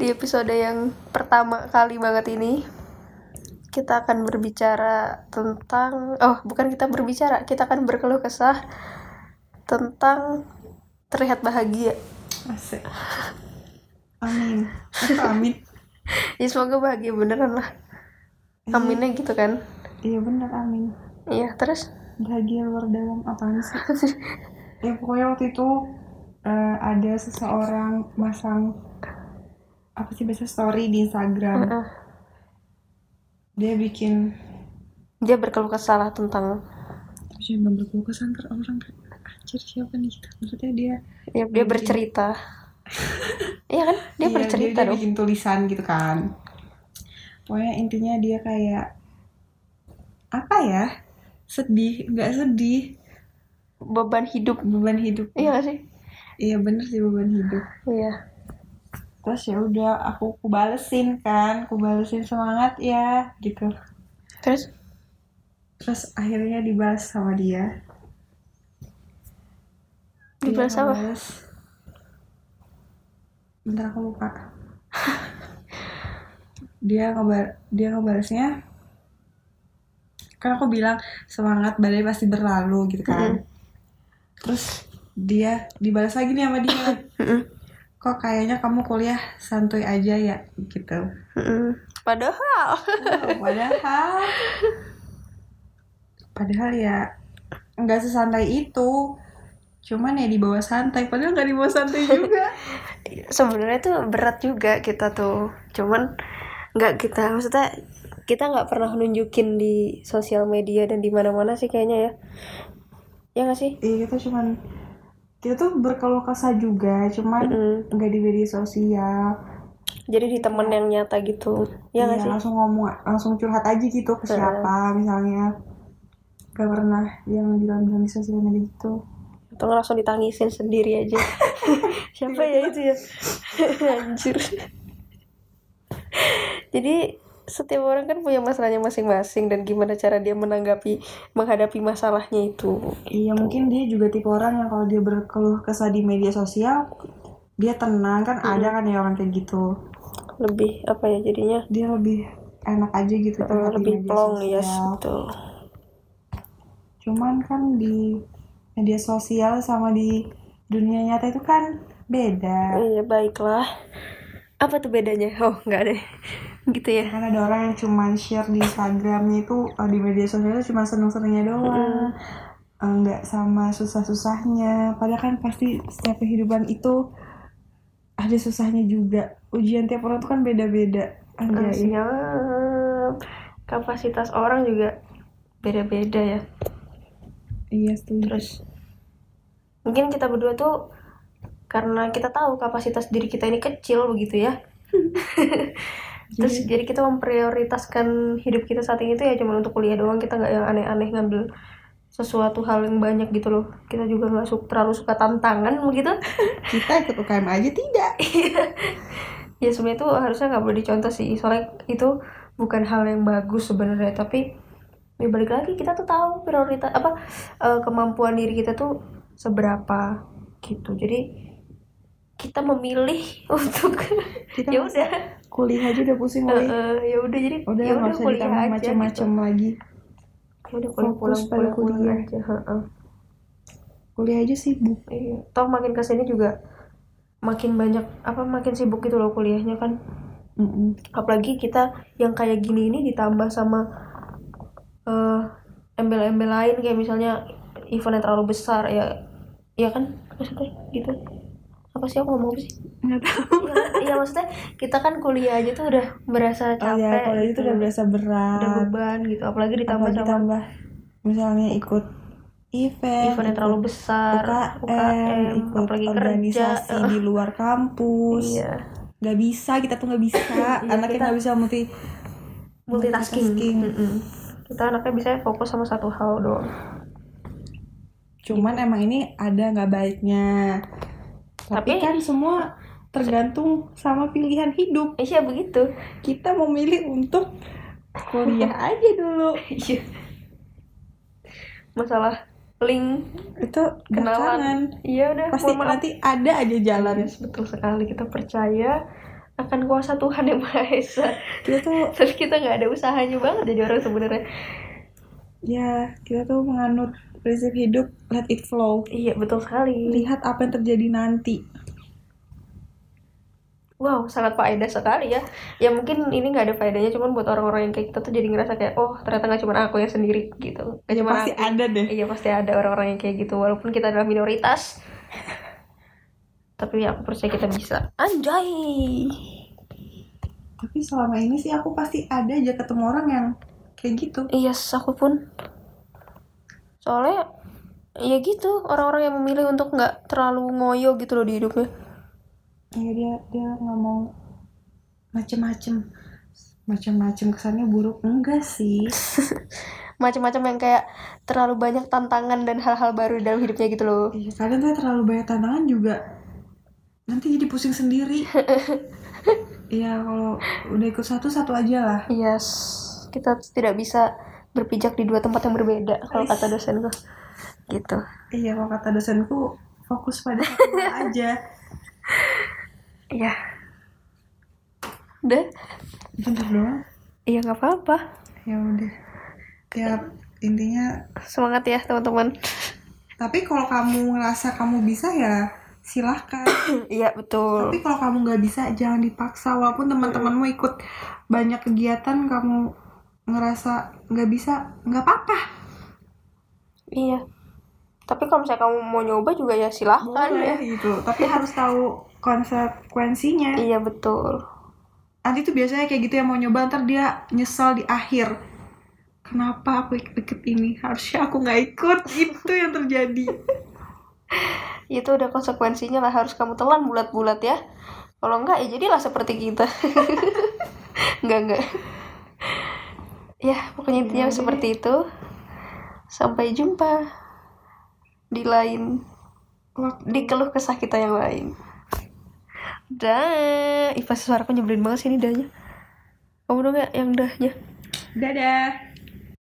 Di episode yang pertama kali banget ini kita akan berbicara tentang oh bukan kita berbicara, kita akan berkeluh kesah tentang terlihat bahagia. Asik. Amin. Apa amin? Ya semoga bahagia beneran lah. Aminnya gitu kan. Iya bener amin. Iya, terus Bahagia luar dalam apaan sih? ya pokoknya waktu itu eh, ada seseorang masang apa sih biasa story di Instagram. Dia bikin dia berkeluh kesah tentang Jangan berkeluh kesah ntar orang anjir siapa nih kita maksudnya dia ya dia bercerita. Iya kan? Dia Iya, bercerita dia, dong. bikin tulisan gitu kan pokoknya intinya dia kayak apa ya sedih nggak sedih Beban hidup. beban hidup Iya gak sih? iya bener sih beban hidup Iya. Terus ya udah aku aku balesin kan aku balesin semangat ya gitu. Terus? Terus akhirnya dibalas sama dia. Dia Dibalas apa? ngebales. bentar aku lupa. Dia ngebar dia ngebalasnya kan aku bilang semangat badai pasti berlalu gitu kan. Terus dia dibalas lagi nih sama dia. kok kayaknya kamu kuliah santuy aja ya gitu. Mm-mm. Padahal. Oh, padahal. Padahal ya nggak sesantai itu. Cuman ya dibawa santai padahal nggak dibawa santai juga. Sebenarnya tuh berat juga kita tuh. Cuman nggak kita maksudnya kita nggak pernah nunjukin di sosial media dan di mana-mana sih kayaknya ya. Ya nggak sih? Iya kita cuman kita tuh berkeluh kesah juga cuman nggak di media sosial. Jadi di temen yang nyata gitu. Ya Iya, sih? langsung ngomong langsung curhat aja gitu ke siapa misalnya. Gak pernah yang bilang-bilang di sosial media gitu. Atau langsung ditangisin sendiri aja. Siapa ya itu ya? Anjir. Jadi setiap orang kan punya masalahnya masing-masing dan gimana cara dia menanggapi menghadapi masalahnya itu. Iya mungkin dia juga tipe orang yang kalau dia berkeluh kesah di media sosial dia tenang kan ada kan ya orang kayak gitu. Lebih apa ya jadinya? Dia lebih enak aja gitu di lebih plong ya sosial. betul. Cuman kan di media sosial sama di dunia nyata itu kan beda. Iya baiklah. Apa tuh bedanya? Oh nggak deh gitu ya? Kan ada orang yang cuman share di Instagramnya itu eh, di media sosial itu cuma seneng-senengnya doang. Eh, nggak sama susah-susahnya. Padahal kan pasti setiap kehidupan itu ada susahnya juga. Ujian tiap orang tuh kan beda-beda. Anjay. siap kapasitas orang juga beda-beda ya. Iya setuju. Terus mungkin kita berdua tuh karena kita tahu kapasitas diri kita ini kecil begitu ya terus jadi kita memprioritaskan hidup kita saat ini tuh ya cuma untuk kuliah doang kita nggak yang aneh-aneh ngambil sesuatu hal yang banyak gitu loh. Kita juga nggak su- terlalu suka tantangan begitu kita ikut UKM aja tidak. Ya sebenarnya itu harusnya nggak boleh dicontoh sih. Soalnya itu bukan hal yang bagus sebenarnya tapi ya balik lagi kita tuh tahu prioritas apa eh, kemampuan diri kita tuh seberapa gitu. Jadi kita memilih untuk kita ya udah kuliah aja udah pusing woy. eh, ya udah jadi udah ya nggak udah usah kuliah ditambah macam-macam gitu. lagi ya udah kuliah Fokus pulang pulang kuliah. aja heeh. kuliah aja sibuk Iya. toh makin ke sini juga makin banyak apa makin sibuk gitu loh kuliahnya kan Mm-mm. apalagi kita yang kayak gini ini ditambah sama eh, embel-embel lain kayak misalnya event yang terlalu besar ya ya kan maksudnya gitu apa sih aku ngomong apa sih? Nggak tahu. Iya, iya maksudnya kita kan kuliah aja tuh udah berasa oh capek ya kalau itu udah berasa berat. Udah beban gitu apalagi ditambah apalagi sama tambah misalnya ikut event, event yang terlalu besar UKM, ikut apalagi organisasi kerja di luar kampus. Iya. Nggak bisa kita tuh nggak bisa. Anaknya kita- nggak bisa multi multitasking, Multitasking. Mm-mm. kita anaknya bisa fokus sama satu hal doang. Cuman emang ini ada nggak baiknya tapi, Tapi- kan semua tergantung sama pilihan hidup. Iya begitu. Kita memilih untuk kuliah aja dulu. Iya. masalah link itu kenalan. iya udah. Pasti mohon maaf. nanti ada aja jalan. Yes, betul sekali. Kita percaya akan kuasa Tuhan yang Maha Esa. Kita tuh terus kita nggak ada usahanya banget jadi orang sebenarnya. Ya kita tuh menganut prinsip hidup let it flow. Iya betul sekali. Lihat apa yang terjadi nanti. Wow sangat faedah sekali ya. Ya mungkin ini nggak ada faedahnya cuman buat orang-orang yang kayak kita tuh jadi ngerasa kayak oh ternyata nggak cuma aku yang sendiri gitu. Nggak cuma pasti aku. ada deh. Iya pasti ada orang-orang yang kayak gitu walaupun kita adalah minoritas. Tapi ya aku percaya kita bisa. Anjay. Tapi selama ini sih aku pasti ada aja ketemu orang yang kayak gitu. Iya yes, aku pun soalnya ya gitu orang-orang yang memilih untuk nggak terlalu ngoyo gitu loh di hidupnya. Iya dia dia nggak mau macem-macem. Macem-macem kesannya buruk. Enggak sih. Macam-macam yang kayak terlalu banyak tantangan dan hal-hal baru di dalam hidupnya gitu loh. Iya kadang tuh terlalu banyak tantangan juga. Nanti jadi pusing sendiri. Iya kalau udah ikut satu satu aja lah. Yes kita tidak bisa berpijak di dua tempat yang berbeda kalau kata dosenku. Gitu. Iya kalau kata dosenku fokus pada satu aja. Iya. Udah? Bentar doang. Iya nggak apa-apa. Ya udah. Ya intinya semangat ya teman-teman. Tapi kalau kamu ngerasa kamu bisa ya silahkan. Iya betul. Tapi kalau kamu nggak bisa jangan dipaksa. Walaupun teman-temanmu ikut banyak kegiatan kamu ngerasa nggak bisa nggak apa-apa. Iya. Tapi kalau misalnya kamu mau nyoba juga ya silahkan ya. boleh gitu. Tapi harus tahu konsekuensinya. Iya betul. Nanti tuh biasanya kayak gitu yang mau nyoba ntar dia nyesal di akhir. Kenapa aku ikut-ikut ini? Harusnya aku nggak ikut. Itu yang terjadi. Itu udah konsekuensinya lah harus kamu telan bulat-bulat ya. Kalau enggak ya jadilah seperti kita. Enggak enggak ya pokoknya intinya Ya, seperti itu. Sampai jumpa di lain di keluh kesah kita yang lain. Dah. Ih pasti suaraku nyebelin banget sih ini dahnya. Kamu dong ya yang dahnya? Dadah